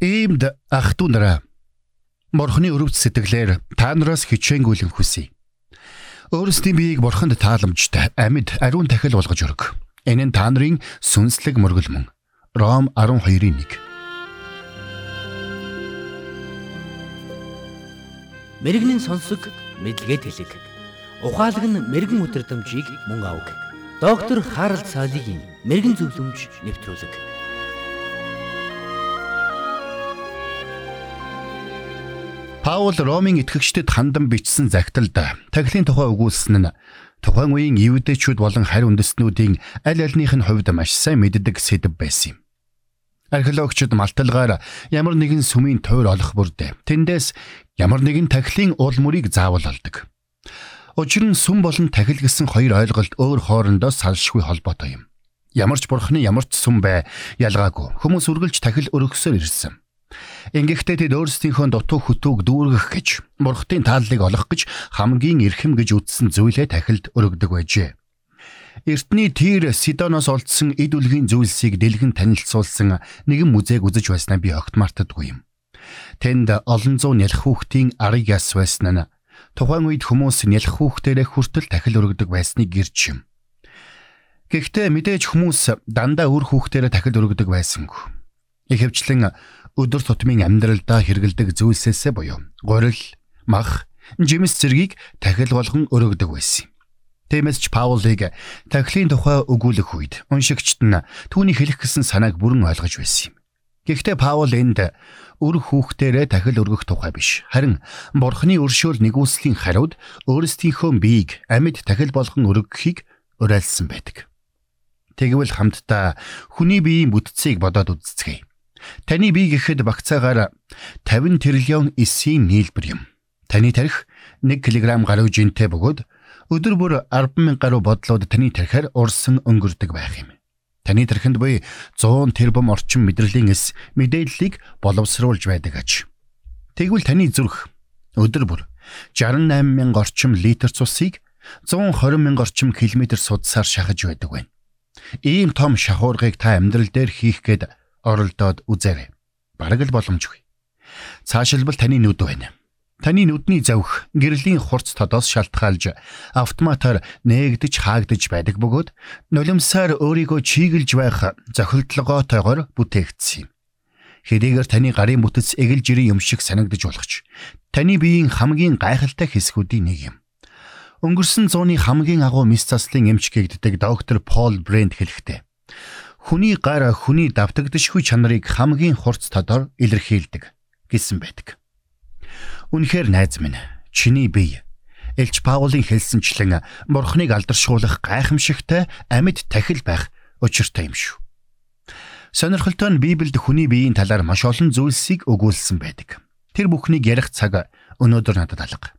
Иймд ах トゥ нараа Морхны өрөвч сэтгэлээр та нараас хичээнгүүлэн хүсье. Өөрсдийн биеийг бурханд тааламжтай амьд ариун тахил болгож өрг. Энэ нь та нарын сүнслэг мөргөл мөн. Ром 12:1. Мэргэний сонсог мэдлэгэд хэлэг. Ухаалаг нь мэрэгэн өдрөмжийг мөн авг. Доктор Харалт цаалогийн мэрэгэн зөвлөмж нэвтрүүлэг. Паул Ромын итгэгчдэд хандан бичсэн загталд тахилын тухай өгүүлсэн нь тухайн үеийн евдэчүүд болон харь үндэстнүүдийн аль альнийх нь хувьд маш сайн мэддэг сэдв байсан юм. Археологчид малталгаар ямар нэгэн сүмийн тойр олох бүрдээ тэндээс ямар нэгэн тахилын уул мөрийг заавал олдог. Учир нь сүм болон тахил гэсэн хоёр ойлголт өөр хоорондоо салшгүй холбоотой юм. Ямар ч бурхны ямар ч сүм бай ялгаагүй хүмүүс үргэлж тахил өргөсөөр ирсэн. Ингэхдээ тэд өөрсдийнхөө дутуу хөтөөг дүүргэх гэж бурхтын тааллыг олох гэж хамгийн эрхэм гэж үзсэн зүйлээ тахилд өргөдөг байжээ. Эртний Тир Сидоноос олдсон эд үлгийн зүйлсийг дэлгэн танилцуулсан нэгэн музейг үзэж байснаа би огт мартадгүй юм. Тэнд олон зуун нялх хүүхдийн арыг яс байсан нь тухайн үед хүмүүс нялх хүүхдэрээ хүртэл тахил өргөдөг байсныг гэрч юм. Гэхдээ мэдээж хүмүүс дандаа үр хүүхдэрээ тахил өргөдөг байсангүй. Ихэвчлэн өдөр тутмын амьдралдаа хэрэгэлдэг зүйлсээсээ буюу горил, мах, жимс зэргийг тахил болгон өргөдөг байсан юм. Тиймээс ч Паулыг тахилын тухай өгүүлэх үед уншигчд нь түүний хэлэх гэсэн санааг бүрэн ойлгож байсан юм. Гэхдээ Паул энд өр хүүхдэрээ тахил өргөх тухай биш. Харин Бурхны өршөөл нэгүслийн хариуд өөрсдийнхөө биеийг амьд тахил болгон өргөхийг уриалсан байдаг. Тэгвэл хамтдаа хүний биеийн бүтцийг бодоод үзцгээе. Таны бие гэхэд багцаагаар 50 тэрлион эсийн нийлбэр юм. Таны тарих 1 кг гаруй жинтэй бөгөөд өдөр бүр 100000 гаруй бодлоод таны тарихаар урсан өнгөрдөг байх юм. Таны тархинд буй 100 тэрбум орчим мэдрэлийн эс мэдээллийг боловсруулж байдаг аж. Тэгвэл таны зүрх өдөр бүр 68000 орчим литр цусыг 120 мянга орчим километр судсаар шахаж байдаг байна. Ийм том шахуургыг та амьдрал дээр хийх гээд оролдоод үзээрэй. Бараг л боломжгүй. Цаашилбал таны нүд байна. Таны нүдний завх гэрлийн хурц тодоос шалтгаалж автоматар нээгдэж хаагдж байдаг бөгөөд нулимсаар өөрийгөө чийгэлж байх зохилдлогоотойгоор бүтээгдсэн юм. Хэдийгээр таны гарын бүтэц эгэл жирийн юм шиг санагдаж болох ч таны биеийн хамгийн гайхалтай хэсгүүдийн нэг юм. Өнгөрсөн зууны хамгийн агуу мис заслын эмч гэгддэг доктор Пол Брент хэлэхдээ хүний гар хүний давтагдшгүй чанарыг хамгийн хурц тодор илэрхийлдэг гэсэн байдаг. Үнэхээр найз минь чиний бие Элч Паулийн хэлсэнчлэн бурхныг алдаршуулах гайхамшигтай амьд тахил байх учиртай юм шүү. Сонирхолтой нь Библиэд хүний биеийн талаар маш олон зүйлсийг өгүүлсэн байдаг. Тэр бүхнийг ярих цаг өнөөдөр надад алга.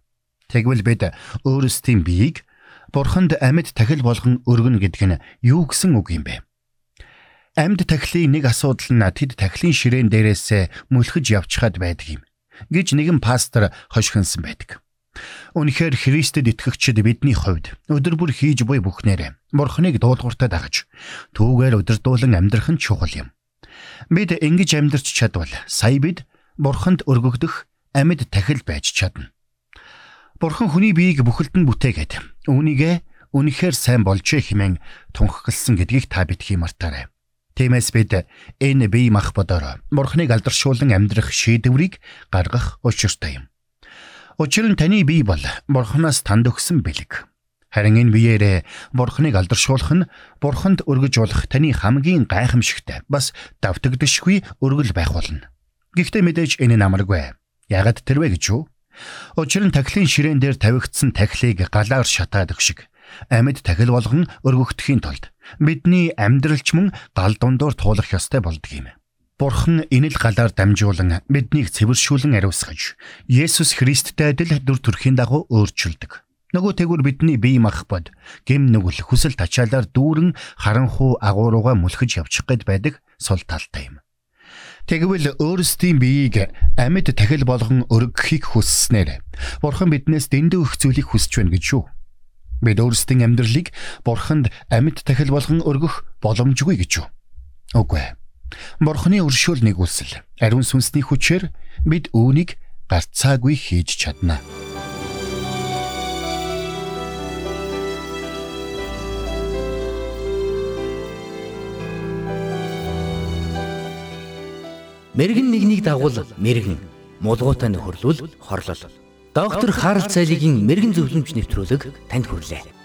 Тэгвэл бид өөрсдийн биеийг бурханд амьд тахил болгон өргөнө гэдэг нь юу гэсэн үг юм бэ? Амьд тахилын нэг асуудал нь тэд тахилын ширээн дээрээс мөлхөж явчихад байдаг юм гэж нэгэн пастор хошигнсан байдаг. Үнэхээр Христэд итгэгчид бидний хувьд өдөр бүр хийж буй бүхнээр Бурхныг дуулууртаа дагаж түүгээр удирдуулан амьдрах нь чухал юм. Бид ингэж амьдрч чадвал сая бид Бурханд өргөгдөх амьд тахил байж чадна. Бурхан хүний биеийг бүхэлд нь бүтээгээд үүнийгээ үнэхээр сайн болжээ хэмээн тунхагласан гэдгийг та битгий мартаарай. Тиймээс бид энэ бие махбодоор Бурхныг алдаршуулан амьдрах шийдвэрийг гаргах учиртай юм. Учир нь таны бие бол Бурханаас танд өгсөн бэлэг. Харин энэ биеэрээ Бурхныг алдаршуулах нь Бурханд өргөж болох таны хамгийн гайхамшигтай бас давтагдшгүй өргөл байх болно. Гэхдээ мэдээж энэ намаргүй. Ягаад тэрвэ гэж юу? Учир нь тахилын ширээн дээр тавигдсан тахилыг галаар шатаадаг шиг амьд тахил болгон өргөгдөхийн тулд бидний амьдралч мөн гал дундуур туулах ёстой болдго юм. Бурхан энэ л галаар дамжуулан биднийг цэвэршүүлэн ариусгаж Есүс Христтэй адил дүр төрхийн дагуу өөрчилдөг. Нөгөө тэгүр бидний бие махбод гим нүгэл хүсэл тачаалаар дүүрэн харанхуу агуурууга мүлхэж явчих гээд байдаг сул талтай юм. Тэгвэл өөрсдийн биеийг амьд тахил болгон өргөхийг хүсснээр Бурхан биднээс дэндүү их зүйлийг хүсэж байна гэж юу? Бид өөрсдийн амьдралыг бурханд амьд тахил болгон өргөх боломжгүй гэж юу? Үгүй ээ. Бурхны өршөөл нэгүсэл ариун сүнсний хүчээр бид үүнийг гарцаагүй хийж чадна. Мэргэн нэгнийг дагуул мэргэн, мулгуутай нөхөрлөл хорлол. Доктор Харалт цайлигийн мэрэгэн зөвлөмж нэвтрүүлэг танд хүрэлээ.